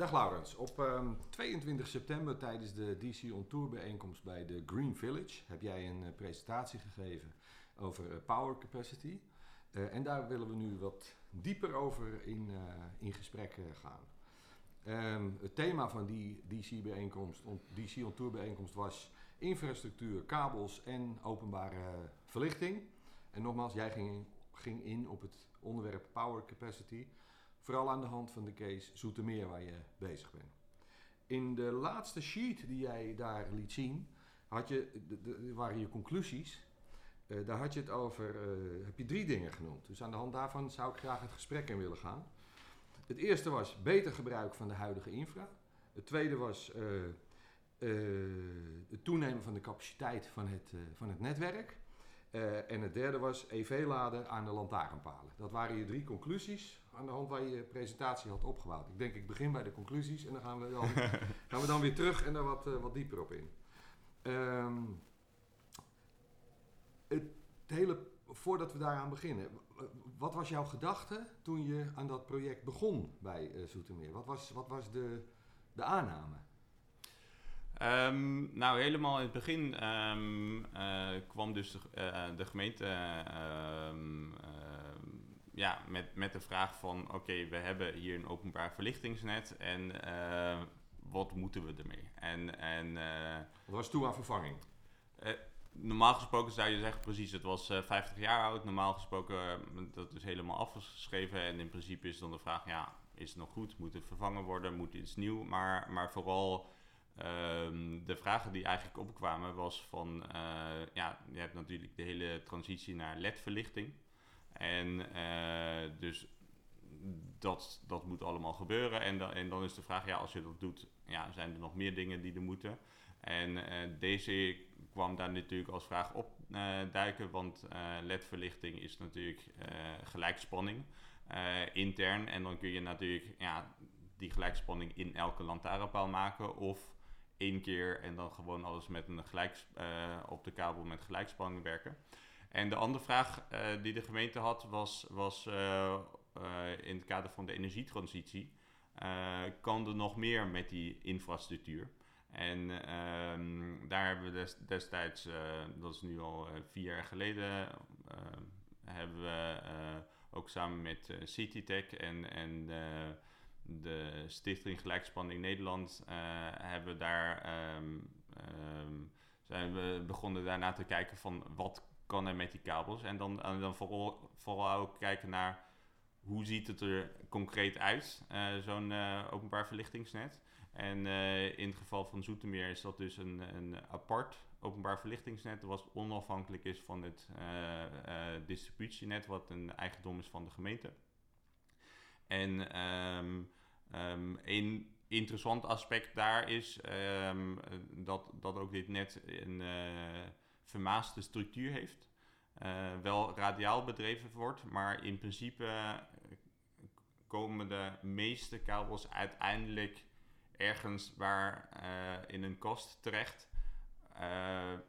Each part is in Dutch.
Dag Laurens. Op ehm, 22 september tijdens de DC On Tour bijeenkomst bij de Green Village heb jij een eh, presentatie gegeven over eh, power capacity. Eh, en daar willen we nu wat dieper over in, in gesprek gaan. Ehm, het thema van die DC, bijeenkomst, on- DC On Tour bijeenkomst was infrastructuur, kabels en openbare verlichting. En nogmaals, jij ging in, ging in op het onderwerp power capacity. Vooral aan de hand van de case Zoetermeer waar je bezig bent. In de laatste sheet die jij daar liet zien, had je, waren je conclusies. Eh, daar had je het over, eh, heb je drie dingen genoemd. Dus aan de hand daarvan zou ik graag het gesprek in willen gaan. Het eerste was beter gebruik van de huidige infra. Het tweede was eh, het toenemen van de capaciteit van het, van het netwerk. En het derde was EV-laden aan de lantaarnpalen. Dat waren je drie conclusies aan de hand waar je je presentatie had opgebouwd. Ik denk ik begin bij de conclusies en dan gaan we dan, gaan we dan weer terug en daar wat, eh, wat dieper op in. Ehm, het hele, voordat we daaraan beginnen, wat was jouw gedachte toen je aan dat project begon bij eh Zoetermeer? Wat was, wat was de, de aanname? Ehm, nou, helemaal in het begin ehm, eh, kwam dus de, de gemeente ja, met, met de vraag van... oké, we hebben hier een openbaar verlichtingsnet en eh, wat moeten we ermee? En, en eh, Wat was toen aan vervanging? eh, normaal gesproken zou je zeggen, precies, het was eh, 50 jaar oud. Normaal gesproken, dat is helemaal afgeschreven. En in principe is dan de vraag, ja, is het nog goed? Moet het vervangen worden? Moet iets nieuw? Maar, maar vooral ehm, de vragen die eigenlijk opkwamen was van, ja, je hebt natuurlijk de hele transitie naar LED-verlichting. En eh, dus dat, dat moet allemaal gebeuren. En, dan en dan is de vraag, ja, als je dat doet, ja, zijn er nog meer dingen die er moeten? En eh, deze kwam daar natuurlijk als vraag op eh, duiken, want eh, LED-verlichting is natuurlijk gelijkspanning intern. En dan kun je natuurlijk ja, die gelijkspanning in elke lantaarnpaal maken of één keer en dan gewoon alles met een op de kabel met gelijkspanning werken. En de andere vraag eh, die de gemeente had was, was eh, eh, in het kader van de energietransitie. kan er nog meer met die infrastructuur? En ehm, daar hebben we des- destijds, dat is nu al vier jaar geleden, hebben we ook samen met CityTech en, en de, Stichting Gelijkspanning Nederland eh, hebben daar ehm, ehm, zijn we begonnen daarna te kijken van wat kan er met die kabels. En dan, dan vooral, vooral ook kijken naar hoe ziet het er concreet uit, eh, zo'n eh, openbaar verlichtingsnet. En eh, in het geval van Zoetermeer is dat dus een, een apart openbaar verlichtingsnet, wat onafhankelijk is van het distributienet, wat een eigendom is van de gemeente. En ehm, ehm, een interessant aspect daar is ehm, dat, dat ook dit net een vermaaste structuur heeft. Eh, wel radiaal bedreven wordt, maar in principe eh, komen de meeste kabels uiteindelijk ergens waar eh, in een kast terecht.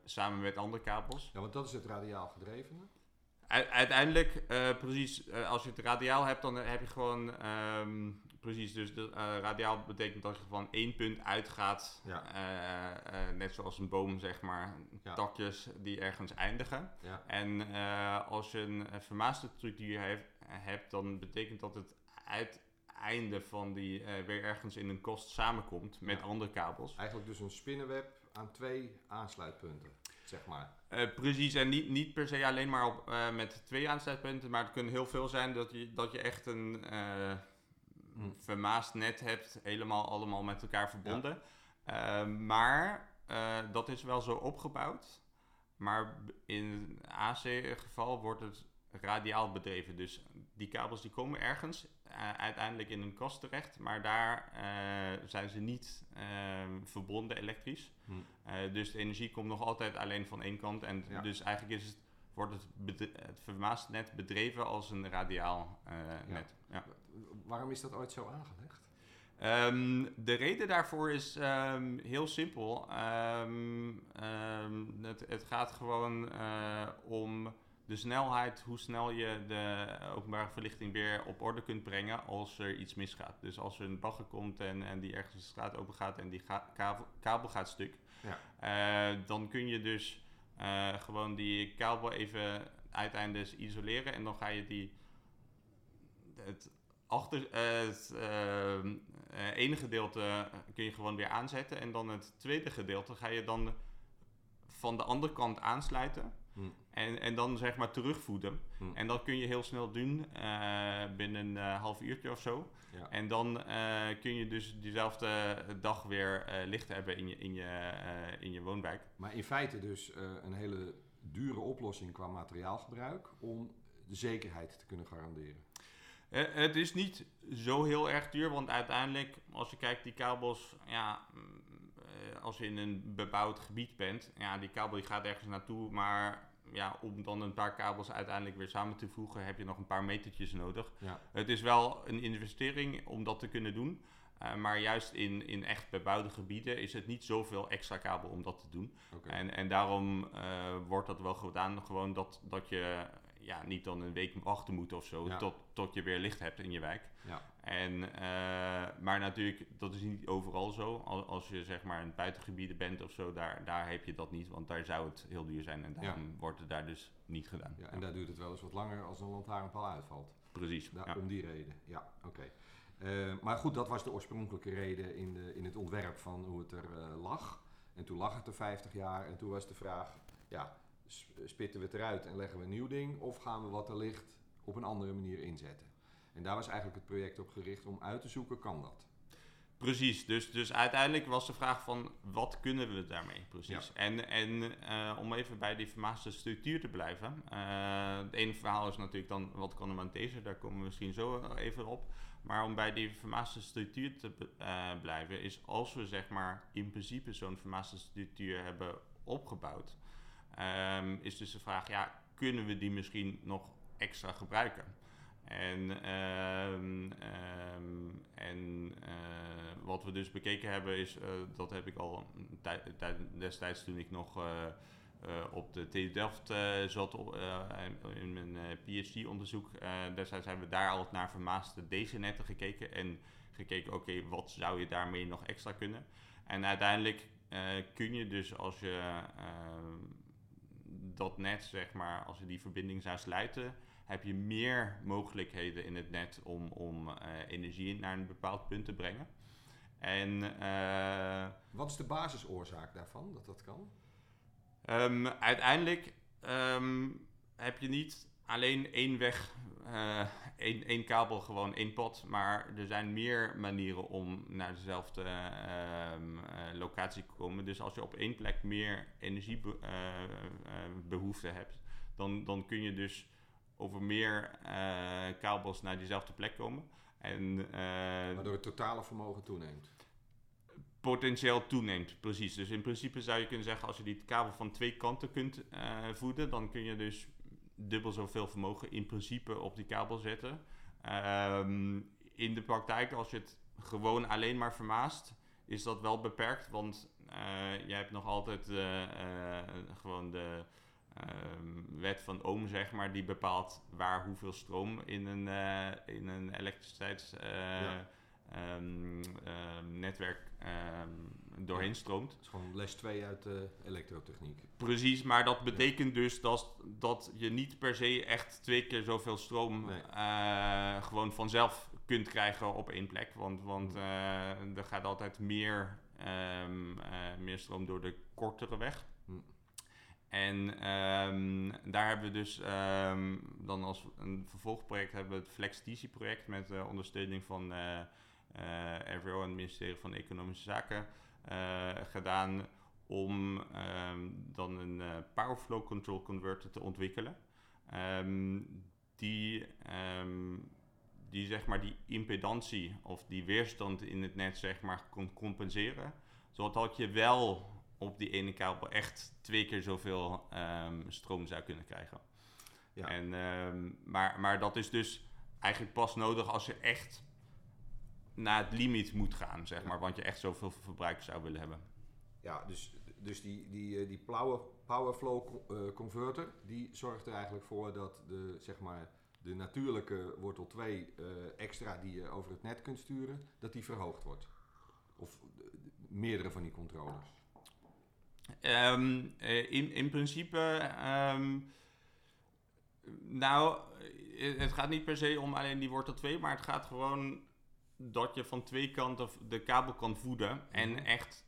samen met andere kabels. Ja, want dat is het radiaal gedrevene. U- uiteindelijk, precies, als je het radiaal hebt, dan heb je gewoon, ehm, precies, dus de, eh, radiaal betekent dat je van één punt uitgaat, Ja. eh, eh, net zoals een boom, zeg maar, Ja. takjes die ergens eindigen. Ja. En als je een vermaaste structuur heeft, hebt, dan betekent dat het uiteinde van die weer ergens in een kost samenkomt met andere kabels. Eigenlijk dus een spinnenweb aan twee aansluitpunten, zeg maar. Precies, en niet, niet per se alleen maar op, met twee aansluitpunten, maar het kunnen heel veel zijn dat je, dat je echt een Hm. vermaast net hebt, helemaal allemaal met elkaar verbonden. Eh, maar eh, dat is wel zo opgebouwd, maar in AC-geval wordt het radiaal bedreven. Dus die kabels die komen ergens eh, uiteindelijk in een kast terecht, maar daar eh, zijn ze niet eh, verbonden elektrisch. Hm. Dus de energie komt nog altijd alleen van één kant. En Ja. dus eigenlijk is het, wordt het, het vermaast net bedreven als een radiaal net. Ja. Waarom is dat ooit zo aangelegd? Ehm, de reden daarvoor is ehm, heel simpel. Ehm, het, het gaat gewoon eh, om de snelheid, hoe snel je de openbare verlichting weer op orde kunt brengen als er iets misgaat. Dus als er een bagger komt en, en die ergens de straat open gaat en die kabel, kabel, gaat stuk, Ja. eh, dan kun je dus eh, gewoon die kabel even uiteindelijk isoleren en dan ga je die het achter eh, het ehm, eh, ene gedeelte kun je gewoon weer aanzetten en dan het tweede gedeelte ga je dan van de andere kant aansluiten Hm. en, en dan zeg maar terugvoeden. Hm. En dat kun je heel snel doen eh, binnen een eh, half uurtje of zo. Ja. En dan eh, kun je dus diezelfde dag weer eh, licht hebben in je, in je, eh, in je woonwijk. Maar in feite dus eh, een hele dure oplossing qua materiaalgebruik om de zekerheid te kunnen garanderen. Eh, het is niet zo heel erg duur, want uiteindelijk, als je kijkt, die kabels, ja, mm, eh, als je in een bebouwd gebied bent, ja, die kabel die gaat ergens naartoe, maar ja, om dan een paar kabels uiteindelijk weer samen te voegen, heb je nog een paar metertjes nodig. Ja. Het is wel een investering om dat te kunnen doen. eh, maar juist in, in echt bebouwde gebieden is het niet zoveel extra kabel om dat te doen. En, en daarom wordt dat wel gedaan. Gewoon dat, dat je ja, niet dan een week wachten moet of zo. Ja. Tot, tot je weer licht hebt in je wijk. Ja. En, eh, maar natuurlijk, dat is niet overal zo. Al- Als je zeg maar in buitengebieden bent of zo, daar, daar heb je dat niet. Want daar zou het heel duur zijn. En daarom wordt het daar dus niet gedaan. Ja, en daar duurt het wel eens wat langer als een lantaarnpaal uitvalt. Precies. Da-. Om die reden, ja, oké. Eh, maar goed, dat was de oorspronkelijke reden in, de, in het ontwerp van hoe het er eh, lag. En toen lag het er 50 jaar en toen was de vraag, ja, spitten we het eruit en leggen we een nieuw ding of gaan we wat er ligt op een andere manier inzetten? En daar was eigenlijk het project op gericht om uit te zoeken, kan dat? Precies, dus, dus uiteindelijk was de vraag van wat kunnen we daarmee precies. En, en eh, om even bij die vermaaste structuur te blijven. eh, het ene verhaal is natuurlijk dan wat kan er aan deze, daar komen we misschien zo even op. Maar om bij die vermaaste structuur te eh, blijven, is als we zeg maar in principe zo'n vermaaste structuur hebben opgebouwd, ehm, is dus de vraag, ja, kunnen we die misschien nog extra gebruiken? En, ehm, ehm, en eh, wat we dus bekeken hebben is, eh, dat heb ik al destijds toen ik nog eh, op de TU Delft zat in mijn PhD-onderzoek. destijds hebben we daar al naar vermaaste DC-netten gekeken en gekeken, oké, wat zou je daarmee nog extra kunnen? En uiteindelijk kun je dus als je dat net, zeg maar, als je die verbinding zou sluiten, heb je meer mogelijkheden in het net om, om eh, energie naar een bepaald punt te brengen. En eh, Wat is de basisoorzaak daarvan, dat dat kan? ehm, uiteindelijk ehm, heb je niet alleen één weg, eh, één, één kabel, gewoon één pad, maar er zijn meer manieren om naar dezelfde ehm, eh, locatie te komen. Dus als je op één plek meer energiebehoefte hebt, dan, dan kun je dus over meer eh, kabels naar diezelfde plek komen. En eh, Waardoor het totale vermogen toeneemt. potentieel toeneemt, precies. Dus in principe zou je kunnen zeggen, als je die kabel van twee kanten kunt eh, voeden, dan kun je dus dubbel zoveel vermogen in principe op die kabel zetten. Ehm, in de praktijk, als je het gewoon alleen maar vermaast, is dat wel beperkt, want eh je hebt nog altijd eh, gewoon de ehm, wet van Ohm, zeg maar, die bepaalt waar hoeveel stroom in een, eh, in een elektriciteits... eh, Ja. Doorheen stroomt. Dat is gewoon les 2 uit de elektrotechniek. Precies, maar dat betekent dus dat, dat je niet per se echt twee keer zoveel stroom Nee. eh, gewoon vanzelf kunt krijgen op één plek. Want, want eh, er gaat altijd meer, ehm, eh, meer stroom door de kortere weg. Hm. En ehm, daar hebben we dus ehm, dan als een vervolgproject hebben we het Flex DC project met ondersteuning van eh, RWO en het ministerie van Economische Zaken gedaan om ehm, dan een eh, power flow control converter te ontwikkelen. Ehm, die, ehm, die zeg maar die impedantie of die weerstand in het net zeg maar kon compenseren. Zodat je wel op die ene kabel echt twee keer zoveel stroom zou kunnen krijgen. Ja. En, maar, maar dat is dus eigenlijk pas nodig als je echt naar het limiet moet gaan, zeg maar. Want je echt zoveel verbruik zou willen hebben. Ja, dus dus die, die, eh, die power, power flow co- eh, converter, die zorgt er eigenlijk voor dat de, zeg maar, de natuurlijke wortel 2 eh, extra die je over het net kunt sturen, dat die verhoogd wordt. Of meerdere van die controllers. Ehm, eh, in, in principe, ehm, nou, het gaat niet per se om alleen die wortel 2, maar het gaat gewoon dat je van twee kanten de kabel kan voeden en Mhm. echt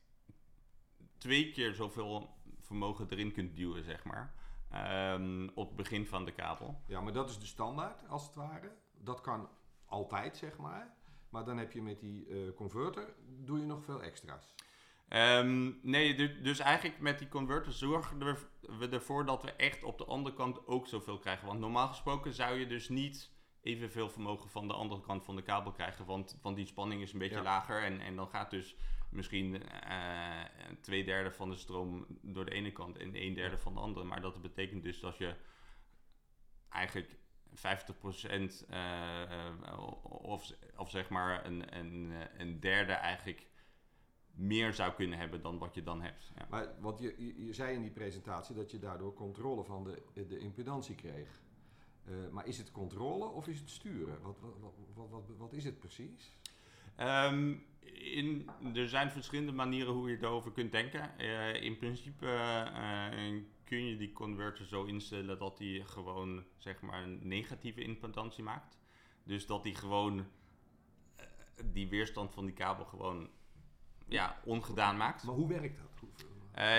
twee keer zoveel vermogen erin kunt duwen, zeg maar, ehm, op het begin van de kabel. Ja, maar dat is de standaard, als het ware. Dat kan altijd, zeg maar. Maar dan heb je met die eh, converter, doe je nog veel extra's. Ehm, nee, du- dus eigenlijk met die converter zorgen we ervoor dat we echt op de andere kant ook zoveel krijgen. Want normaal gesproken zou je dus niet evenveel vermogen van de andere kant van de kabel krijgen. Want, want die spanning is een beetje Ja. lager. En, en dan gaat dus misschien eh, twee derde van de stroom door de ene kant en een derde van de andere. Maar dat betekent dus dat je eigenlijk 50% eh, eh, of, of zeg maar een, een, een derde eigenlijk meer zou kunnen hebben dan wat je dan hebt. Ja. Maar wat je, je, je zei in die presentatie dat je daardoor controle van de, de impedantie kreeg. Eh, maar is het controle of is het sturen? Wat, wat, wat, wat, wat, is het precies? Ehm, in, er zijn verschillende manieren hoe je erover kunt denken. Eh, in principe eh, kun je die converter zo instellen dat hij gewoon zeg maar een negatieve impedantie maakt. Dus dat hij gewoon die weerstand van die kabel gewoon ja, ongedaan maakt. Maar hoe werkt dat?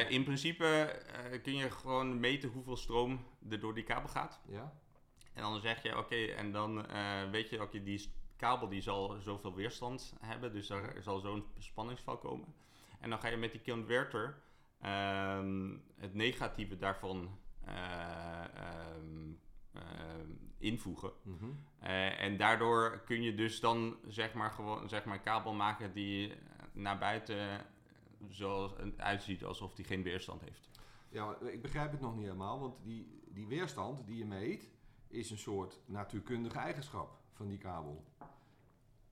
In principe kun je gewoon meten hoeveel stroom er door die kabel gaat. ja? En dan zeg je, oké, en dan eh, weet je, oké, die s- kabel die zal zoveel weerstand hebben, dus er zal zo'n spanningsval komen. En dan ga je met die converter ehm, het negatieve daarvan eh, ehm, ehm, invoegen. Mhm. Eh, en daardoor kun je dus dan zeg maar gewoon zeg maar een kabel maken die eh, naar buiten zoals uitziet alsof die geen weerstand heeft. Ja, ik begrijp het nog niet helemaal, want die, die weerstand die je meet is een soort natuurkundige eigenschap van die kabel.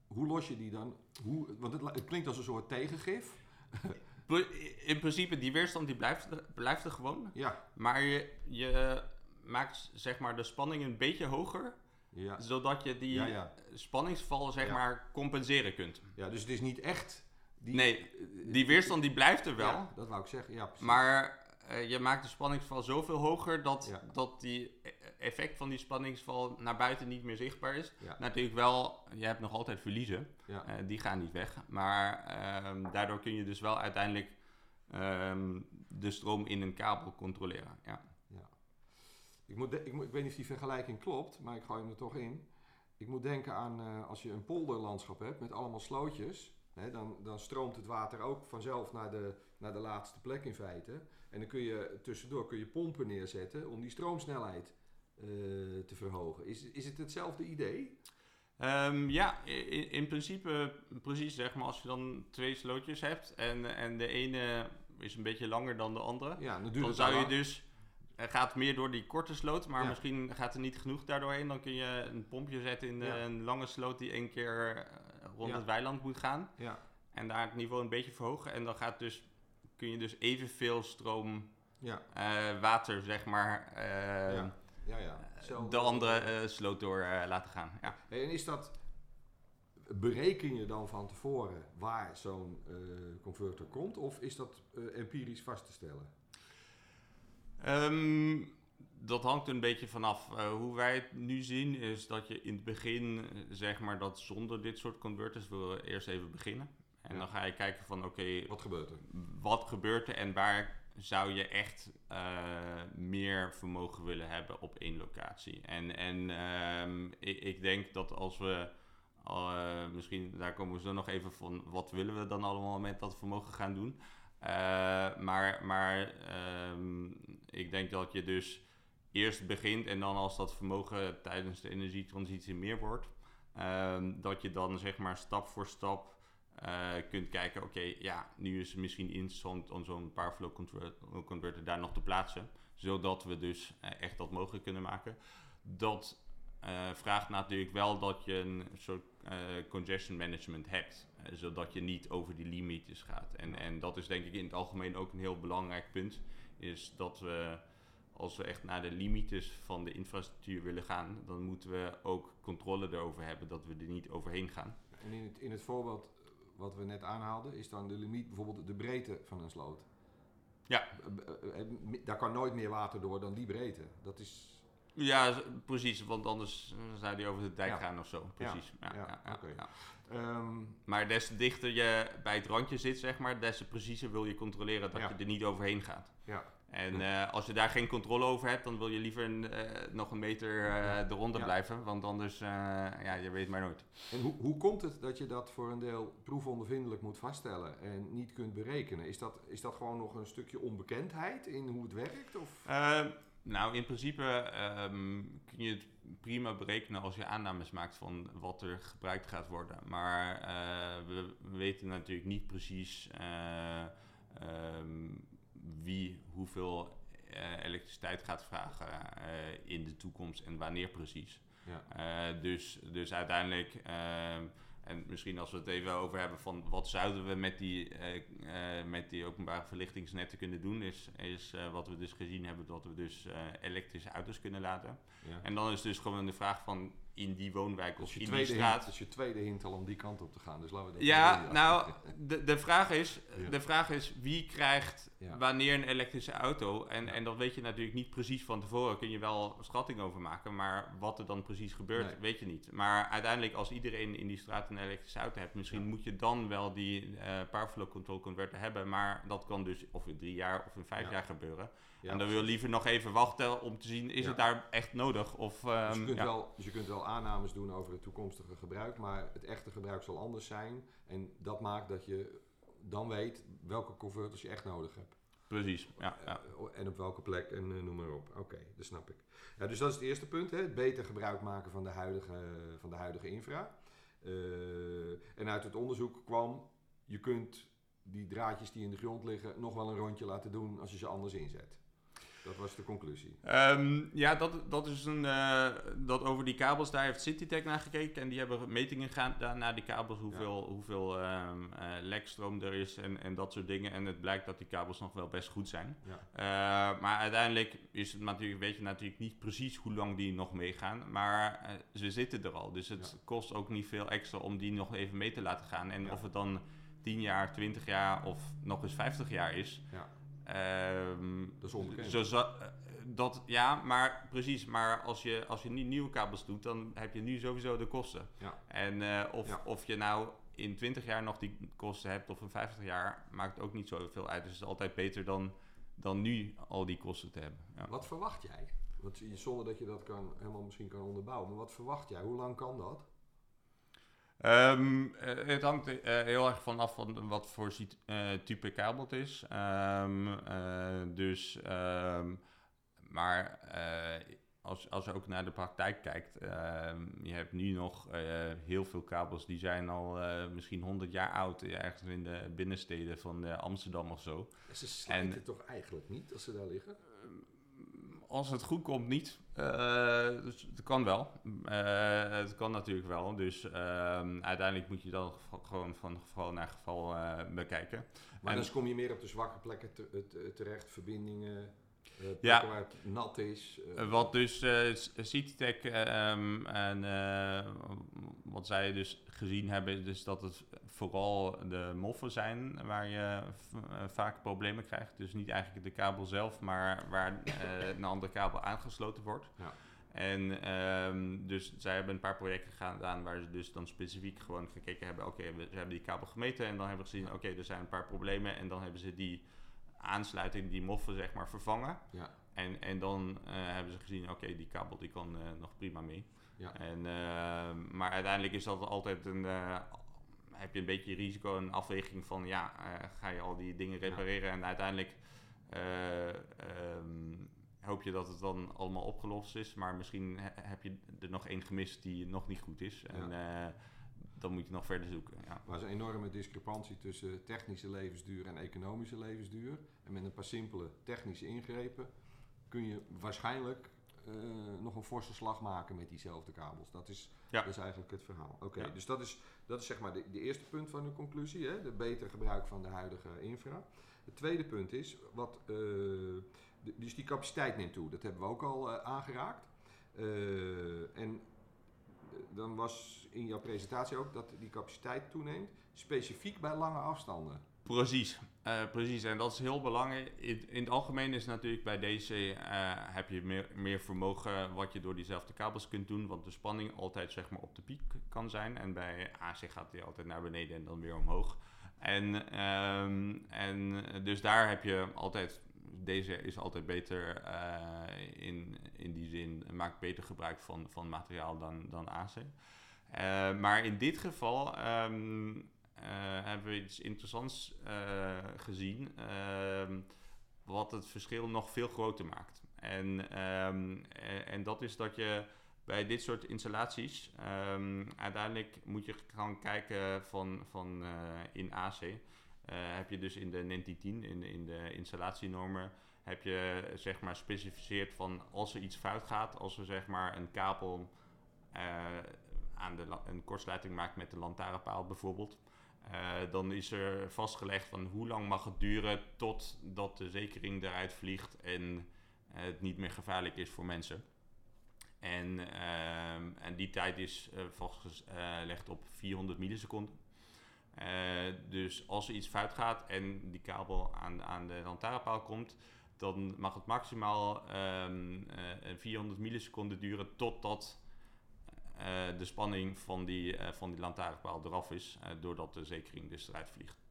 Hoe los je die dan? Hoe, want het, het klinkt als een soort tegengif. In principe, die weerstand die blijft, er, blijft er gewoon. Ja, Maar je, je maakt zeg maar de spanning een beetje hoger, ja, zodat je die ja, ja. spanningsval zeg maar compenseren kunt. ja, dus het is niet echt... Die, Nee, Die weerstand die blijft er wel, dat wou ik zeggen, ja precies. maar eh, je maakt de spanningsval zoveel hoger dat, Ja. dat die effect van die spanningsval naar buiten niet meer zichtbaar is. Ja. Natuurlijk wel, je hebt nog altijd verliezen, Ja. eh, die gaan niet weg. Maar ehm, daardoor kun je dus wel uiteindelijk ehm, de stroom in een kabel controleren. Ja. Ik, moet de- ik, moet, ik weet niet of die vergelijking klopt, maar ik gooi hem er toch in. Ik moet denken aan eh, als je een polderlandschap hebt met allemaal slootjes. Hè, dan, dan stroomt het water ook vanzelf naar de, naar de laatste plek in feite. En dan kun je tussendoor kun je pompen neerzetten om die stroomsnelheid te verhogen. Is, is het hetzelfde idee? Ehm, ja, in, in principe precies zeg maar als je dan twee slootjes hebt en, en de ene is een beetje langer dan de andere. Ja, dan zou je dus, er gaat meer door die korte sloot, maar Ja. misschien gaat er niet genoeg daardoorheen. Dan kun je een pompje zetten in de, Ja. een lange sloot die één keer eh, rond Ja. het weiland moet gaan. Ja, En daar het niveau een beetje verhogen. En dan gaat dus, kun je dus evenveel stroom ja, eh, water, zeg maar, eh, ja, ja. Hetzelfde- de andere eh, sloot door eh, laten gaan. Ja. Hey, en is dat, bereken je dan van tevoren waar zo'n eh, converter komt? Of is dat empirisch vast te stellen? Ehm, dat hangt een beetje vanaf. Eh, hoe wij het nu zien is dat je in het begin, zeg maar, dat zonder dit soort converters wil je eerst even beginnen. En Ja. dan ga je kijken van, oké, Wat gebeurt er? wat gebeurt er en waar zou je echt eh, meer vermogen willen hebben op één locatie. En, en ehm, ik, ik denk dat als we, eh, misschien daar komen we zo nog even van, wat willen we dan allemaal met dat vermogen gaan doen. Eh, maar maar ehm, ik denk dat je dus eerst begint en dan als dat vermogen tijdens de energietransitie meer wordt, ehm, dat je dan zeg maar stap voor stap eh, kunt kijken, oké, ja, nu is het misschien interessant om zo'n Powerflow convert- converter daar nog te plaatsen, zodat we dus eh, echt dat mogelijk kunnen maken. Dat eh, vraagt natuurlijk wel dat je een soort congestion management hebt. zodat je niet over die limietjes gaat. En, en dat is denk ik in het algemeen ook een heel belangrijk punt. Is dat we, als we echt naar de limites van de infrastructuur willen gaan, dan moeten we ook controle erover hebben dat we er niet overheen gaan. En in het, in het voorbeeld wat we net aanhaalden, is dan de limiet bijvoorbeeld de breedte van een sloot. Ja. Eh, eh, eh, Daar kan nooit meer water door dan die breedte. Dat is. Ja, precies, want anders zou die over de dijk Ja. gaan of zo. Precies. Ja, ja, ja, ja, oké. ja. ehm, Maar des te dichter je bij het randje zit, zeg maar, des te preciezer wil je controleren dat je er niet overheen gaat. ja. En eh, als je daar geen controle over hebt, dan wil je liever een, eh, nog een meter eh eronder Ja. blijven. Want anders, eh, ja, je weet maar nooit. En hoe, hoe komt het dat je dat voor een deel proefondervindelijk moet vaststellen en niet kunt berekenen? Is dat, is dat gewoon nog een stukje onbekendheid in hoe het werkt? Of? Ehm, nou, in principe ehm, kun je het prima berekenen als je aannames maakt van wat er gebruikt gaat worden. Maar eh, we, we weten natuurlijk niet precies eh, ehm, wie hoeveel eh, elektriciteit gaat vragen eh, in de toekomst en wanneer precies. Ja. Eh, dus, dus uiteindelijk, en misschien als we het even over hebben van wat zouden we met die, met die openbare verlichtingsnetten kunnen doen, is, is wat we dus gezien hebben dat we dus elektrische auto's kunnen laten. Ja. En dan is dus gewoon de vraag van in die woonwijk of je in die straat. hint, dat is je tweede hint al om die kant op te gaan. Dus laten we dat Ja, doen, nou, de, de, vraag is, Ja. de vraag is wie krijgt Ja. wanneer een elektrische auto. En, Ja. en dat weet je natuurlijk niet precies van tevoren. Kun je wel schatting over maken. Maar wat er dan precies gebeurt, Nee. weet je niet. Maar uiteindelijk, als iedereen in die straat een elektrische auto hebt, misschien moet je dan wel die eh power flow control converter hebben. Maar dat kan dus of in drie jaar of in vijf Ja. jaar gebeuren. Ja, en dan wil je liever nog even wachten om te zien, is Ja. het daar echt nodig? Of, Dus je, ehm, kunt ja. wel, dus je kunt wel aannames doen over het toekomstige gebruik, maar het echte gebruik zal anders zijn. En dat maakt dat je dan weet welke converters je echt nodig hebt. Precies, ja. ja. Eh, En op welke plek en eh, noem maar op. Oké, dat snap ik. Ja, dus dat is het eerste punt, hè? het beter gebruik maken van de huidige, van de huidige infra. Eh, en uit het onderzoek kwam, je kunt die draadjes die in de grond liggen nog wel een rondje laten doen als je ze anders inzet. Dat was de conclusie. Ehm, ja, dat, dat is een. eh, dat over die kabels, daar heeft Citytech naar gekeken. En die hebben metingen gedaan naar die kabels, hoeveel, hoeveel ehm, eh, lekstroom er is en, en dat soort dingen. En het blijkt dat die kabels nog wel best goed zijn. Ja. Eh, maar uiteindelijk is het natuurlijk, weet je natuurlijk niet precies hoe lang die nog meegaan. Maar ze zitten er al. Dus het Ja. kost ook niet veel extra om die nog even mee te laten gaan. En of het dan 10 jaar, 20 jaar of nog eens 50 jaar is. Ja. Ehm, Dat is onbekend. Zo, eh, dat, ja, maar precies. Maar als je, als je nu nieuwe kabels doet, dan heb je nu sowieso de kosten. Ja. En eh, of, Ja. of je nou in 20 jaar nog die kosten hebt of in 50 jaar, maakt ook niet zoveel uit. Dus het is altijd beter dan, dan nu al die kosten te hebben. Ja. Wat verwacht jij? Want zonder dat je dat kan, helemaal misschien kan onderbouwen. Maar wat verwacht jij? Hoe lang kan dat? Ehm, eh, het hangt eh, heel erg vanaf van wat voor eh, type kabel het is. Ehm, eh, dus, ehm, maar als, als je ook naar de praktijk kijkt, je hebt nu nog heel veel kabels die zijn al misschien 100 jaar oud, ergens in de binnensteden van Amsterdam of zo. Ze slijten En- toch eigenlijk niet als ze daar liggen? Als het goed komt, niet. Eh, dus het kan wel. Eh, het kan natuurlijk wel. Dus ehm, uiteindelijk moet je dan gewoon van geval naar geval eh, bekijken. Maar En- dan kom je meer op de zwakke plekken te- te- terecht. Verbindingen, Ja. waar het nat is. eh, Eh, Wat dus eh Citytech ehm, en eh, wat zij dus gezien hebben, is dus dat het vooral de moffen zijn waar je eh, vaak problemen krijgt. Dus niet eigenlijk de kabel zelf, maar waar eh, een andere kabel aangesloten wordt. Ja. En ehm, dus zij hebben een paar projecten gedaan waar ze dus dan specifiek gewoon gekeken hebben, oké, we, ze hebben die kabel gemeten en dan hebben we gezien, oké, er zijn een paar problemen en dan hebben ze die aansluiting, die moffen zeg maar, vervangen. Ja. En, en dan eh, hebben ze gezien, oké, die kabel die kan eh, nog prima mee. Ja. En, eh, maar uiteindelijk is dat altijd een, heb je een beetje risico en afweging van, ja, ga je al die dingen repareren en uiteindelijk eh, ehm, hoop je dat het dan allemaal opgelost is, maar misschien he- heb je er nog één gemist die nog niet goed is. En dan moet je nog verder zoeken. Ja. Maar er is een enorme discrepantie tussen technische levensduur en economische levensduur. En met een paar simpele technische ingrepen kun je waarschijnlijk eh, nog een forse slag maken met diezelfde kabels. Dat is, Ja. dat is eigenlijk het verhaal. Oké, Ja. dus dat is, dat is zeg maar de, de eerste punt van de conclusie, hè? de betere gebruik van de huidige infra. Het tweede punt is, wat, eh, de- dus die capaciteit neemt toe. Dat hebben we ook al eh, aangeraakt. En dan was in jouw presentatie ook dat die capaciteit toeneemt, specifiek bij lange afstanden. Precies, eh, precies. En dat is heel belangrijk. In, in het algemeen is natuurlijk bij DC eh, heb je meer, meer vermogen wat je door diezelfde kabels kunt doen, want de spanning altijd zeg maar op de piek kan zijn. En bij AC gaat die altijd naar beneden en dan weer omhoog. En, ehm, en dus daar heb je altijd, deze is altijd beter eh, in, in die zin, maakt beter gebruik van, van materiaal dan, dan AC. Eh, maar in dit geval ehm, eh, hebben we iets interessants gezien, ehm, wat het verschil nog veel groter maakt. En, ehm, en, dat is dat je bij dit soort installaties, uiteindelijk moet je gaan kijken van, van in AC. Eh, heb je dus in de NENTI 10, in, in de installatienormen, heb je zeg maar specificeerd van als er iets fout gaat, als er zeg maar een kabel eh, aan de, een kortsluiting maakt met de lantaarnpaal bijvoorbeeld. eh, dan is er vastgelegd van hoe lang mag het duren totdat de zekering eruit vliegt en het niet meer gevaarlijk is voor mensen. En, ehm, en die tijd is vastgelegd op 400 milliseconden. Eh, dus als er iets fout gaat en die kabel aan, aan de lantaarnpaal komt, dan mag het maximaal ehm, eh, 400 milliseconden duren totdat eh, de spanning van die, van die lantaarnpaal eraf is, doordat de zekering dus eruit vliegt.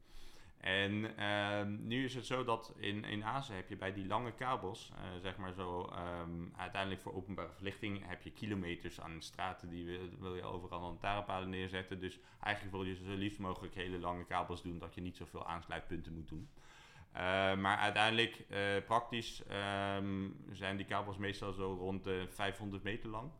En ehm, nu is het zo dat in, in Azië heb je bij die lange kabels, eh, zeg maar zo, ehm, uiteindelijk voor openbare verlichting heb je kilometers aan straten die wil, wil je overal lantaarnpalen neerzetten. Dus eigenlijk wil je zo liefst mogelijk hele lange kabels doen, dat je niet zoveel aansluitpunten moet doen. Eh, maar uiteindelijk, eh, praktisch, ehm, zijn die kabels meestal zo rond de 500 meter lang.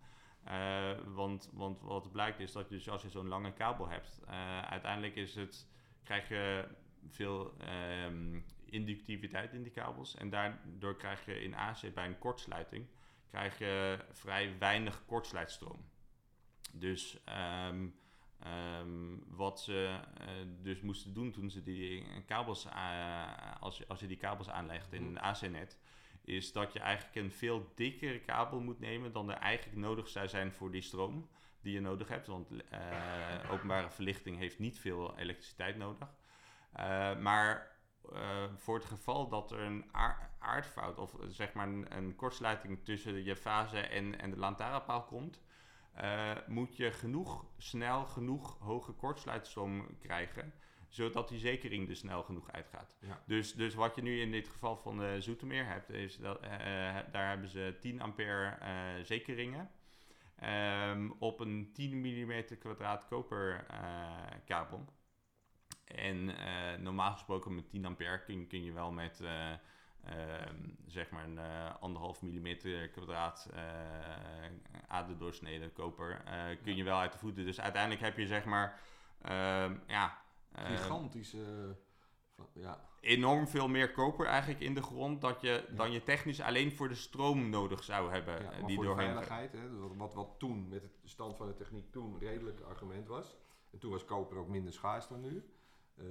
Want, want wat blijkt is dat je, dus als je zo'n lange kabel hebt, uiteindelijk is het, krijg je veel ehm, inductiviteit in die kabels. En daardoor krijg je in AC bij een kortsluiting krijg je vrij weinig kortsluitstroom. Dus ehm, ehm, wat ze eh, dus moesten doen toen ze die kabels, a- als, je, als je die kabels aanlegt in een AC-net, is dat je eigenlijk een veel dikkere kabel moet nemen dan er eigenlijk nodig zou zijn voor die stroom die je nodig hebt. Want eh, openbare verlichting heeft niet veel elektriciteit nodig. Eh, maar eh, voor het geval dat er een aar- aardfout of eh, zeg maar een, een kortsluiting tussen je fase en, en de lantaarnpaal komt, moet je genoeg snel genoeg hoge kortsluitstroom krijgen, zodat die zekering er snel genoeg uitgaat. Ja. Dus, dus wat je nu in dit geval van de Zoetermeer hebt, is dat, daar hebben ze 10 ampère zekeringen. ehm, op een 10 mm kwadraat koper eh, kabel. En eh, normaal gesproken met 10 ampère kun, kun je wel met eh, ehm, zeg maar een eh, anderhalf millimeter kwadraat aderdoorsnede koper kun Ja. je wel uit de voeten. Dus uiteindelijk heb je zeg maar ehm, ja, eh, Gigantische. ja, enorm veel meer koper eigenlijk in de grond dat je, Ja. dan je technisch alleen voor de stroom nodig zou hebben. ja, die voor de doorheen veiligheid, hè, wat, wat, wat toen met het stand van de techniek toen redelijk argument was. En toen was koper ook minder schaars dan nu. Eh,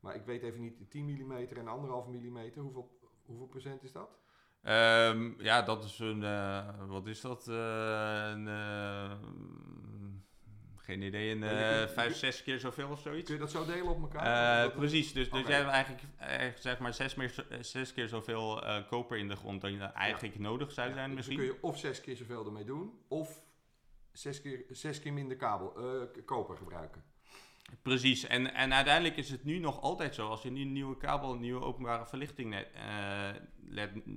maar ik weet even niet, 10 mm en 1,5 mm, hoeveel, hoeveel procent is dat? Ehm, ja, dat is een. eh, wat is dat? Eh, een, geen idee, een vijf, zes keer zoveel of zoiets. Kun je dat zo delen op elkaar? Precies, dus, dus jij hebt eigenlijk zeg maar zes, meer, zes keer zoveel koper in de grond dan je eigenlijk nodig zou Ja, zijn dus misschien. Dan kun je of zes keer zoveel ermee doen, of zes keer, zes keer minder kabel, koper gebruiken. Precies, en, en uiteindelijk is het nu nog altijd zo. Als je nu een nieuwe kabel, een nieuwe openbare verlichting net, eh,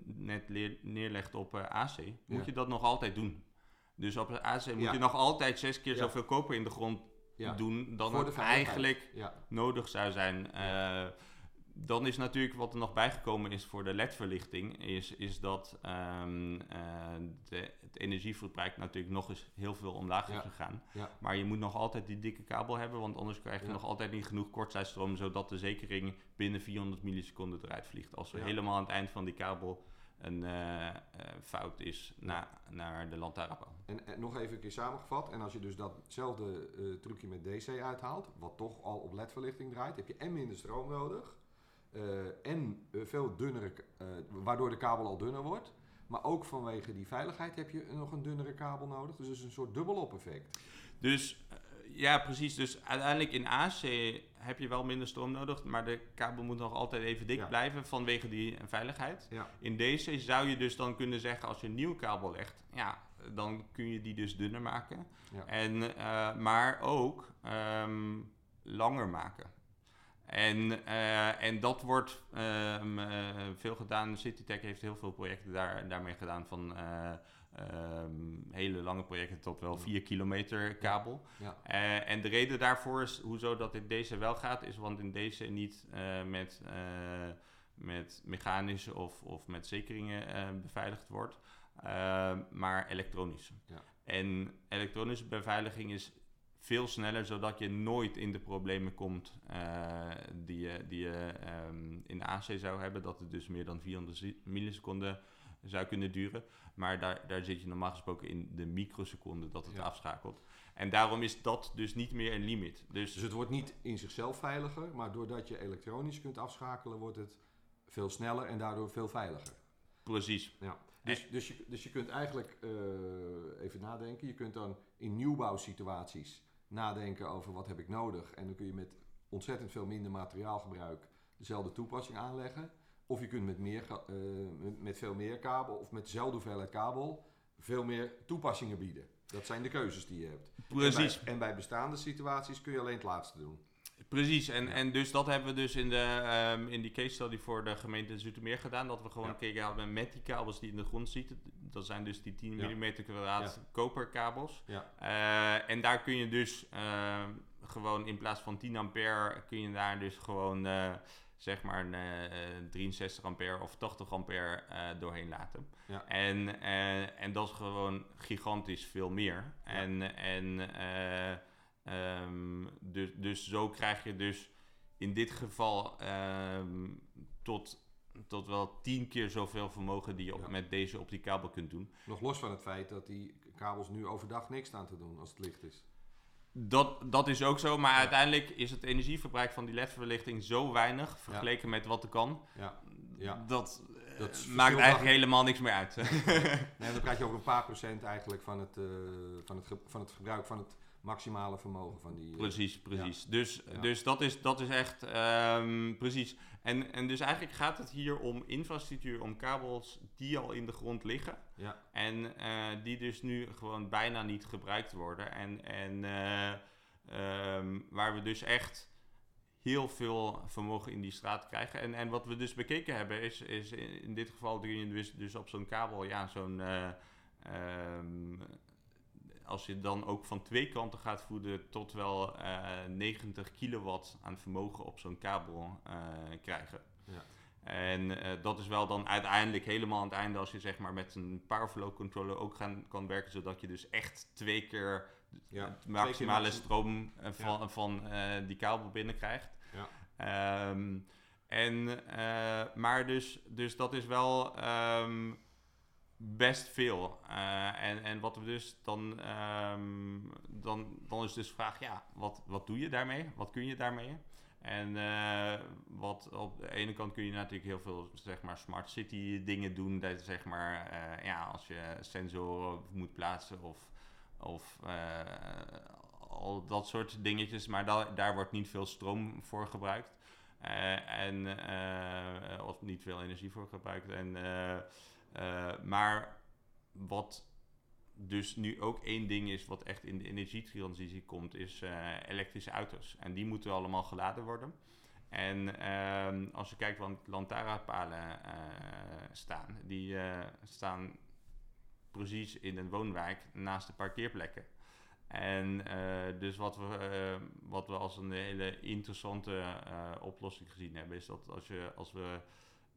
net leer- neerlegt op eh, AC, moet je dat nog altijd doen. Dus op AC moet je nog altijd zes keer Ja. zoveel koper in de grond doen dan het eigenlijk nodig zou zijn. Eh, dan is natuurlijk wat er nog bijgekomen is voor de LED-verlichting, is, is dat ehm, eh, de, het energieverbruik natuurlijk nog eens heel veel omlaag is Ja. gegaan. ja, Maar je moet nog altijd die dikke kabel hebben, want anders krijg je Ja. nog altijd niet genoeg kortsluitstroom, zodat de zekering binnen 400 milliseconden eruit vliegt. Als Ja. helemaal aan het eind van die kabel een eh, eh, fout is na, naar de lantaarnpaal. En, en nog even een keer samengevat. En als je dus datzelfde trucje met DC uithaalt, wat toch al op LED-verlichting draait, heb je en minder stroom nodig. Eh, en eh, veel dunnere, eh, waardoor de kabel al dunner wordt. Maar ook vanwege die veiligheid heb je nog een dunnere kabel nodig. Dus het is een soort dubbelop effect. Dus ja, precies. Dus uiteindelijk in AC heb je wel minder stroom nodig, maar de kabel moet nog altijd even dik Ja. blijven vanwege die veiligheid. Ja. In deze zou je dus dan kunnen zeggen, als je een nieuw kabel legt, ja, dan kun je die dus dunner maken. Ja. En, maar ook ehm, langer maken. En, eh, en dat wordt ehm, eh, veel gedaan. CityTech heeft heel veel projecten daar, daarmee gedaan. Van eh, ehm, hele lange projecten tot wel 4 kilometer kabel. Ja. En de reden daarvoor is hoezo dat in deze wel gaat, is want in deze niet met, met mechanische of, of met zekeringen beveiligd wordt, maar elektronisch. Ja. En elektronische beveiliging is veel sneller, zodat je nooit in de problemen komt eh, die je, die je ehm, in de AC zou hebben. Dat het dus meer dan 400 zi- milliseconden zou kunnen duren. Maar daar, daar zit je normaal gesproken in de microseconden dat het Ja. afschakelt. En daarom is dat dus niet meer een limiet. Dus, Dus het wordt niet in zichzelf veiliger, maar doordat je elektronisch kunt afschakelen, wordt het veel sneller en daardoor veel veiliger. precies. Ja. Dus, dus, je, dus je kunt eigenlijk eh, even nadenken. Je kunt dan in nieuwbouwsituaties nadenken over wat heb ik nodig. En dan kun je met ontzettend veel minder materiaalgebruik dezelfde toepassing aanleggen. Of je kunt met, meer, eh, met- met veel meer kabel of met dezelfde hoeveelheid kabel veel meer toepassingen bieden. Dat zijn de keuzes die je hebt. Precies. En bij, en bij bestaande situaties kun je alleen het laatste doen. Precies, en, en dus dat hebben we dus in, de, ehm, in die case study voor de gemeente Zoetermeer gedaan. Dat we gewoon Ja. gekeken hebben met die kabels die in de grond zitten. Dat zijn dus die 10 Ja. mm kwadraat koperkabels. Ja. Eh, en daar kun je dus ehm, gewoon in plaats van 10 ampère kun je daar dus gewoon eh, zeg maar een, eh, 63 ampère of 80 ampère eh, doorheen laten. Ja. En, eh, en dat is gewoon gigantisch veel meer. En, en eh, ehm, dus, dus zo krijg je dus in dit geval ehm, tot, tot wel tien keer zoveel vermogen die je op, Ja. met deze op die kabel kunt doen. Nog los van het feit dat die kabels nu overdag niks staan te doen als het licht is. Dat, dat is ook zo, maar Ja. uiteindelijk is het energieverbruik van die LED-verlichting zo weinig vergeleken met wat er kan. Ja. Ja. Dat, eh, Dat is maakt eigenlijk helemaal niks meer uit. Nee, dan praat je over een paar procent eigenlijk van het, eh, van het, van het gebruik van het maximale vermogen van die... eh, Precies, precies. Dus, Ja. dus dat, is, dat is echt ehm, precies. En, en dus eigenlijk gaat het hier om infrastructuur, om kabels die al in de grond liggen. Ja. En eh, die dus nu gewoon bijna niet gebruikt worden. En, en eh, ehm, waar we dus echt heel veel vermogen in die straat krijgen. En, en wat we dus bekeken hebben is, is in, dit geval kun je dus, dus op zo'n kabel, ja, zo'n... eh, ehm, als je dan ook van twee kanten gaat voeden tot wel eh 90 kilowatt aan vermogen op zo'n kabel eh, krijgen. Ja. En eh, dat is wel dan uiteindelijk helemaal aan het einde als je zeg maar met een powerflow controller ook gaan, kan werken, zodat je dus echt twee keer Ja, het maximale stroom eh, van, van eh, die kabel binnenkrijgt. Ja. Ehm, en, eh, maar dus, dus dat is wel ehm, best veel. Eh, en, en wat we dus dan, ehm, dan, dan is dus de vraag, ja, wat, wat doe je daarmee? Wat kun je daarmee? En eh, wat op de ene kant kun je natuurlijk heel veel zeg maar smart city dingen doen. Dat zeg maar, eh, ja, als je sensoren moet plaatsen of, of al dat soort dingetjes. Maar da- daar wordt niet veel stroom voor gebruikt. En, of niet veel energie voor gebruikt. En, eh, maar wat dus nu ook één ding is wat echt in de energietransitie komt, is eh, elektrische auto's. En die moeten allemaal geladen worden. En ehm, als je kijkt waar lantaarnpalen eh staan, die staan precies in een woonwijk naast de parkeerplekken. En dus wat we, wat we als een hele interessante oplossing gezien hebben, is dat als, je, als we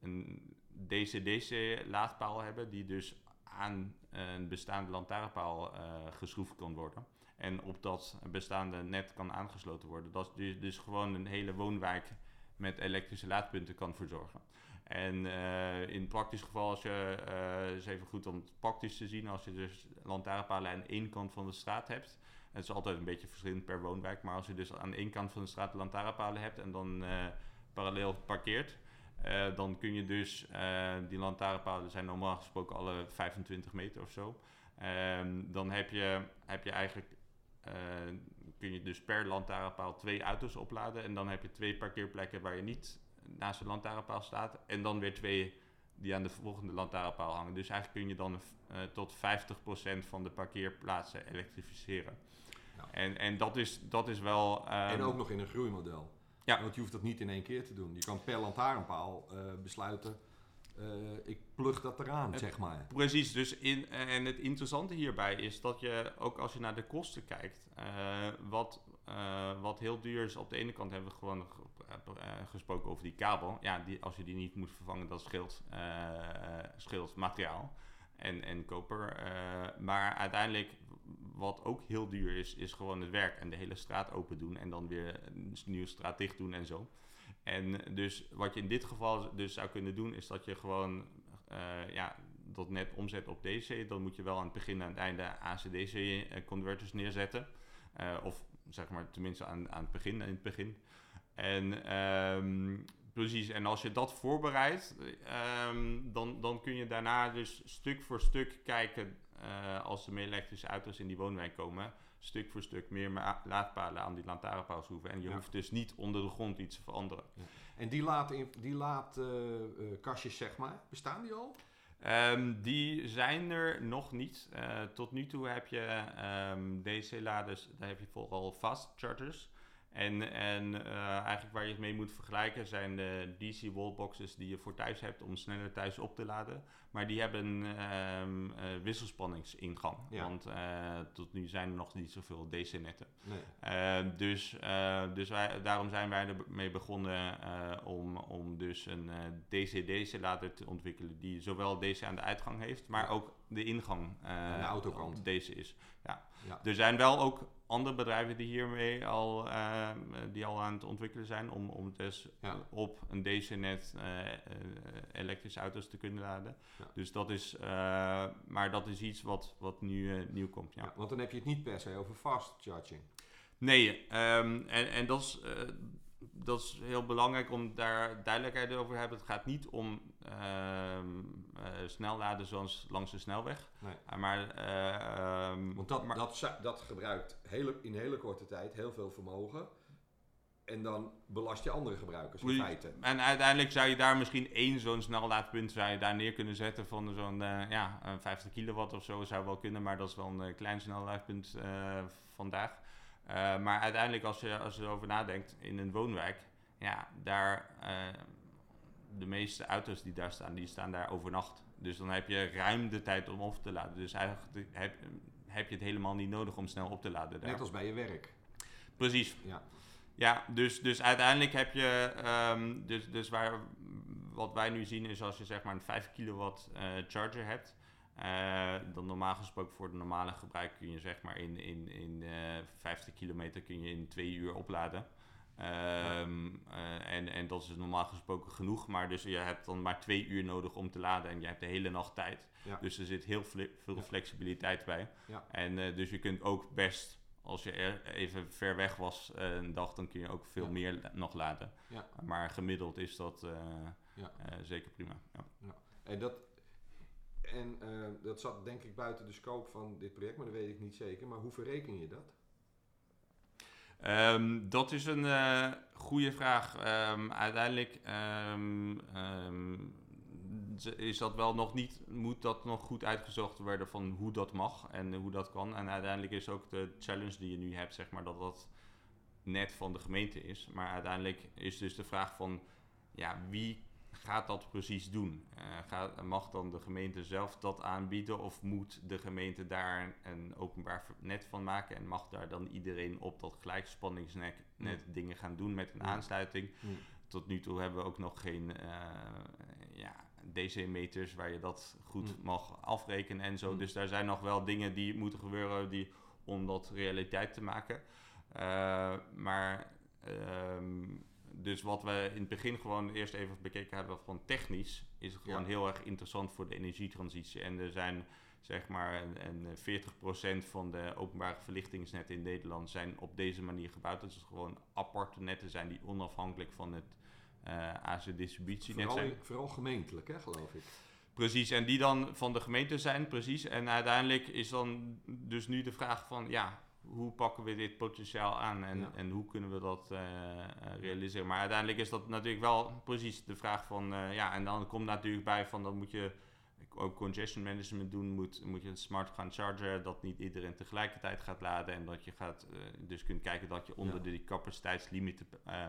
een DC-DC laadpaal hebben, die dus aan een bestaande lantaarnpaal eh, geschroefd kan worden. En op dat bestaande net kan aangesloten worden. Dat dus, dus gewoon een hele woonwijk met elektrische laadpunten kan verzorgen. En eh, in praktisch geval, als je, uh, is even goed om het praktisch te zien, als je dus lantaarnpalen aan één kant van de straat hebt. Het is altijd een beetje verschillend per woonwijk, maar als je dus aan één kant van de straat lantaarnpalen hebt en dan uh, parallel parkeert, dan kun je dus, die lantaarnpalen zijn normaal gesproken alle 25 meter of zo. Ehm, dan heb je, heb je eigenlijk kun je dus per lantaarnpaal twee auto's opladen. En dan heb je twee parkeerplekken waar je niet naast de lantaarnpaal staat. En dan weer twee die aan de volgende lantaarnpaal hangen. Dus eigenlijk kun je dan uh, tot 50% van de parkeerplaatsen elektrificeren. Ja. En, en dat, is, dat is wel... Um, en ook nog in een groeimodel. Ja. Want je hoeft dat niet in één keer te doen. Je kan per lantaarnpaal uh, besluiten... Uh, ik plug dat eraan, zeg maar. Precies, dus in, en het interessante hierbij is dat je ook als je naar de kosten kijkt, wat, wat heel duur is, op de ene kant hebben we gewoon gesproken over die kabel. Ja, die, als je die niet moet vervangen, dat scheelt, scheelt materiaal en, en koper. maar uiteindelijk, wat ook heel duur is, is gewoon het werk en de hele straat open doen en dan weer een nieuwe straat dicht doen en zo. En dus wat je in dit geval dus zou kunnen doen, is dat je gewoon ja, dat net omzet op DC. Dan moet je wel aan het begin en aan het einde AC-DC-converters neerzetten. of zeg maar tenminste aan, aan het begin, in het begin. En um, precies, en als je dat voorbereidt, um, dan, dan kun je daarna dus stuk voor stuk kijken uh, als de meer elektrische auto's in die woonwijk komen. Stuk voor stuk meer laadpalen aan die lantaarnpaal schroeven. En je hoeft dus niet onder de grond iets te veranderen. Ja. En die laadkastjes, die laad, uh, uh, zeg maar, bestaan die al? Um, die zijn er nog niet. Uh, tot nu toe heb je um, DC-laders, daar heb je vooral fast chargers. En, en uh, eigenlijk waar je het mee moet vergelijken zijn de DC wallboxes die je voor thuis hebt om sneller thuis op te laden. Maar die hebben um, uh, wisselspanningsingang. Ja. Want uh, tot nu zijn er nog niet zoveel DC-netten. Nee. Ehm, dus dus wij, daarom zijn wij ermee begonnen om, om dus een DC-DC-lader te ontwikkelen die zowel DC aan de uitgang heeft, maar ook de ingang aan de autokant. deze is. Ja. ja. Er zijn wel ook andere bedrijven die hiermee al, uh, die al aan het ontwikkelen zijn om, om dus ja. op een DC-net uh, uh, elektrische auto's te kunnen laden. Ja. Dus dat is, maar dat is iets wat, wat nu nieuw komt. Ja. want dan heb je het niet per se over fast charging. Nee, um, en, en dat is dat is heel belangrijk om daar duidelijkheid over te hebben. Het gaat niet om uh, uh, snelladen zoals langs de snelweg. Nee. Uh, maar, ehm, Want dat, maar, dat, dat gebruikt hele, in hele korte tijd heel veel vermogen. En dan belast je andere gebruikers in feite. En uiteindelijk zou je daar misschien één zo'n snellaadpunt zou je daar neer kunnen zetten van zo'n uh, ja, 50 kilowatt of zo zou wel kunnen. Maar dat is wel een klein snellaadpunt vandaag. Uh, maar uiteindelijk, als je, als je erover nadenkt, in een woonwijk, ja, daar, de meeste auto's die daar staan, die staan daar overnacht. Dus dan heb je ruim de tijd om op te laden. Dus eigenlijk heb, heb je het helemaal niet nodig om snel op te laden. Daar. Net als bij je werk. Precies. Ja, ja dus, dus uiteindelijk heb je, um, dus, dus waar, wat wij nu zien is als je zeg maar een 5 kilowatt uh, charger hebt, uh, dan normaal gesproken voor de normale gebruik kun je zeg maar in, in, in uh, eh, 50 kilometer kun je in twee uur opladen. Um, uh, en, en dat is normaal gesproken genoeg, maar dus je hebt dan maar twee uur nodig om te laden en je hebt de hele nacht tijd. Ja. Dus er zit heel veel flexibiliteit bij. Ja. En dus je kunt ook best, als je er even ver weg was een dag, dan kun je ook veel meer nog laden. Maar gemiddeld is dat zeker prima. En dat, en uh, dat zat denk ik buiten de scope van dit project, maar dat weet ik niet zeker. Maar hoe verreken je dat? Um, dat is een uh, goede vraag. Um, uiteindelijk um, is dat wel nog niet, moet dat nog goed uitgezocht worden van hoe dat mag en hoe dat kan. En uiteindelijk is ook de challenge die je nu hebt, zeg maar, dat dat net van de gemeente is. Maar uiteindelijk is dus de vraag van, ja, wie gaat dat precies doen? Uh, gaat, mag dan de gemeente zelf dat aanbieden of moet de gemeente daar een openbaar net van maken en mag daar dan iedereen op dat gelijkspanningsnet net dingen gaan doen met een aansluiting? Tot nu toe hebben we ook nog geen uh, ja, DC-meters waar je dat goed mag afrekenen en zo. Dus daar zijn nog wel dingen die moeten gebeuren die, om dat realiteit te maken. Uh, maar ehm, dus wat we in het begin gewoon eerst even bekeken hebben van technisch, is het gewoon Ja. heel erg interessant voor de energietransitie. En er zijn zeg maar een 40% van de openbare verlichtingsnetten in Nederland zijn op deze manier gebouwd. Dat is gewoon aparte netten zijn die onafhankelijk van het eh AC-distributienet zijn. vooral gemeentelijk, hè, geloof ik. Precies, en die dan van de gemeente zijn, precies. En uiteindelijk is dan dus nu de vraag van, ja, hoe pakken we dit potentiaal aan en, Ja. en hoe kunnen we dat eh, eh, realiseren? Maar uiteindelijk is dat natuurlijk wel precies de vraag van, eh, ja, en dan komt natuurlijk bij van, dan moet je ook congestion management doen, moet, moet je smart gaan chargen, dat niet iedereen tegelijkertijd gaat laden en dat je gaat, dus kunt kijken dat je onder Ja. die capaciteitslimieten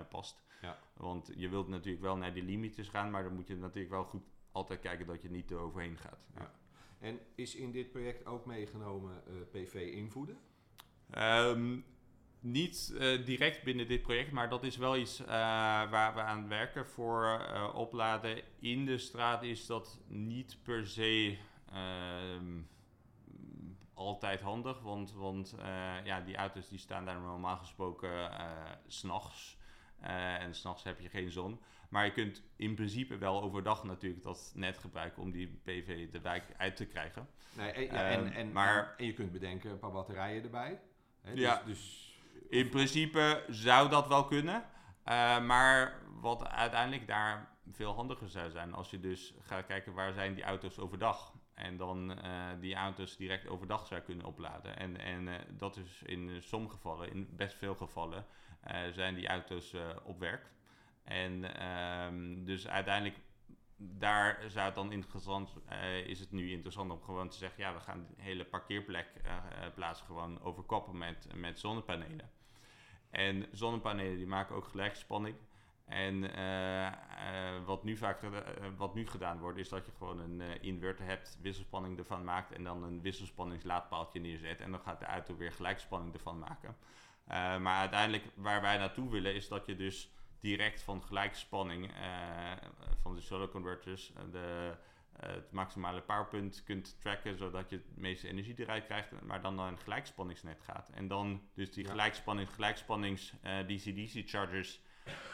past. Ja. Want je wilt natuurlijk wel naar die limieten gaan, maar dan moet je natuurlijk wel goed altijd kijken dat je niet er overheen gaat. Ja. En is in dit project ook meegenomen eh, PV-invoeden? Ehm, niet eh, direct binnen dit project, maar dat is wel iets eh, waar we aan werken. Voor eh, opladen in de straat is dat niet per se ehm, altijd handig, want, want ja, die auto's die staan daar normaal gesproken s s'nachts. En s'nachts heb je geen zon. Maar je kunt in principe wel overdag natuurlijk dat net gebruiken om die PV de wijk uit te krijgen. Nee, en, ja, en, Ehm, en, maar- en je kunt bedenken een paar batterijen erbij. Hè, dus, Ja. Dus, In principe zou dat wel kunnen. Eh, maar wat uiteindelijk daar veel handiger zou zijn, als je dus gaat kijken waar zijn die auto's overdag. En dan eh, die auto's direct overdag zou kunnen opladen. En, en eh, dat is in sommige gevallen, in best veel gevallen, zijn die auto's op werk. En ehm, dus uiteindelijk, daar zou het dan interessant, eh, is het nu interessant om gewoon te zeggen, ja, we gaan de hele parkeerplek eh eh, plaats gewoon overkappen met, met zonnepanelen. En zonnepanelen die maken ook gelijkspanning. En wat, nu vaak, wat nu gedaan wordt, is dat je gewoon een inverter hebt, wisselspanning ervan maakt en dan een wisselspanningslaadpaaltje neerzet. En dan gaat de auto weer gelijkspanning ervan maken. Maar uiteindelijk waar wij naartoe willen, is dat je dus direct van gelijkspanning eh, van de solar converters eh, de, eh, het maximale powerpunt kunt tracken, zodat je het meeste energie eruit krijgt, maar dan naar een gelijkspanningsnet gaat. En dan dus die gelijkspanning, gelijkspannings DC-DC chargers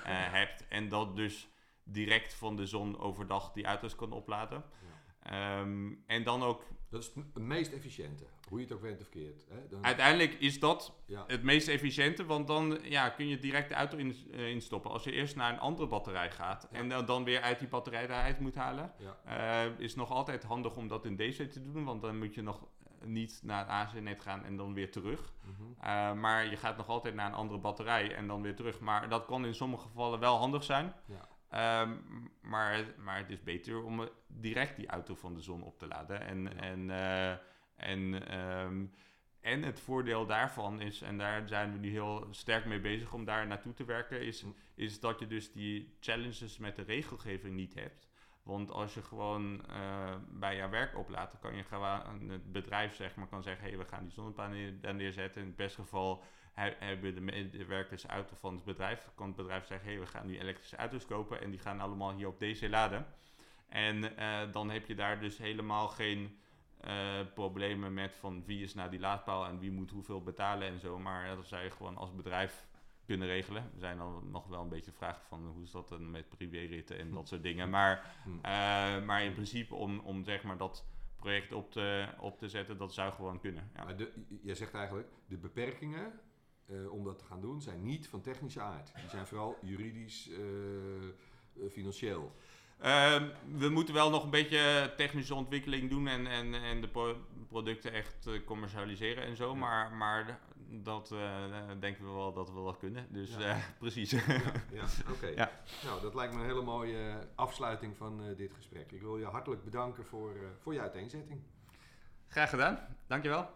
hebt en dat dus direct van de zon overdag die auto's kan opladen. Ehm, en dan ook, dat is het meest efficiënte, hoe je het ook went of keert. Hè? Dan, uiteindelijk is dat ja, het meest efficiënte, want dan ja, kun je direct de auto in, eh, instappen. Als je eerst naar een andere batterij gaat Ja. en dan, dan weer uit die batterij eruit moet halen, ja, eh, is nog altijd handig om dat in DC te doen, want dan moet je nog niet naar het AC-net gaan en dan weer terug. mhm. Eh, maar je gaat nog altijd naar een andere batterij en dan weer terug. Maar dat kan in sommige gevallen wel handig zijn. ja. Ehm, maar, maar het is beter om direct die auto van de zon op te laden. En, en, en, ehm, en het voordeel daarvan is, en daar zijn we nu heel sterk mee bezig om daar naartoe te werken, is, Hm. is dat je dus die challenges met de regelgeving niet hebt. Want als je gewoon eh, bij jouw werk oplaadt, dan kan je gewoon het bedrijf zeg maar, kan zeggen, hey, we gaan die zonnepanelen daar neerzetten. In het beste geval he- hebben de medewerkers auto van het bedrijf, kan het bedrijf zeggen, hey, we gaan nu elektrische auto's kopen en die gaan allemaal hier op DC laden. En eh, dan heb je daar dus helemaal geen eh, problemen met van wie is nou die laadpaal en wie moet hoeveel betalen en zo. Maar dat zou je gewoon als bedrijf kunnen regelen. Er zijn dan nog wel een beetje vragen van hoe is dat dan met privéritten en dat soort dingen. Maar, Hm. eh, maar in principe om, om zeg maar dat project op te, op te zetten, dat zou gewoon kunnen. Ja. Maar de, jij zegt eigenlijk, de beperkingen eh, om dat te gaan doen zijn niet van technische aard. Die zijn vooral juridisch, financieel. Ehm, we moeten wel nog een beetje technische ontwikkeling doen en, en, en de pro- producten echt eh, commercialiseren en zo. Ja. Maar, maar dat eh, denken we wel dat we dat kunnen. Dus Ja. eh, precies. Ja, ja oké. Ja. Nou, dat lijkt me een hele mooie afsluiting van eh, dit gesprek. Ik wil je hartelijk bedanken voor, eh, voor je uiteenzetting. Graag gedaan. Dankjewel.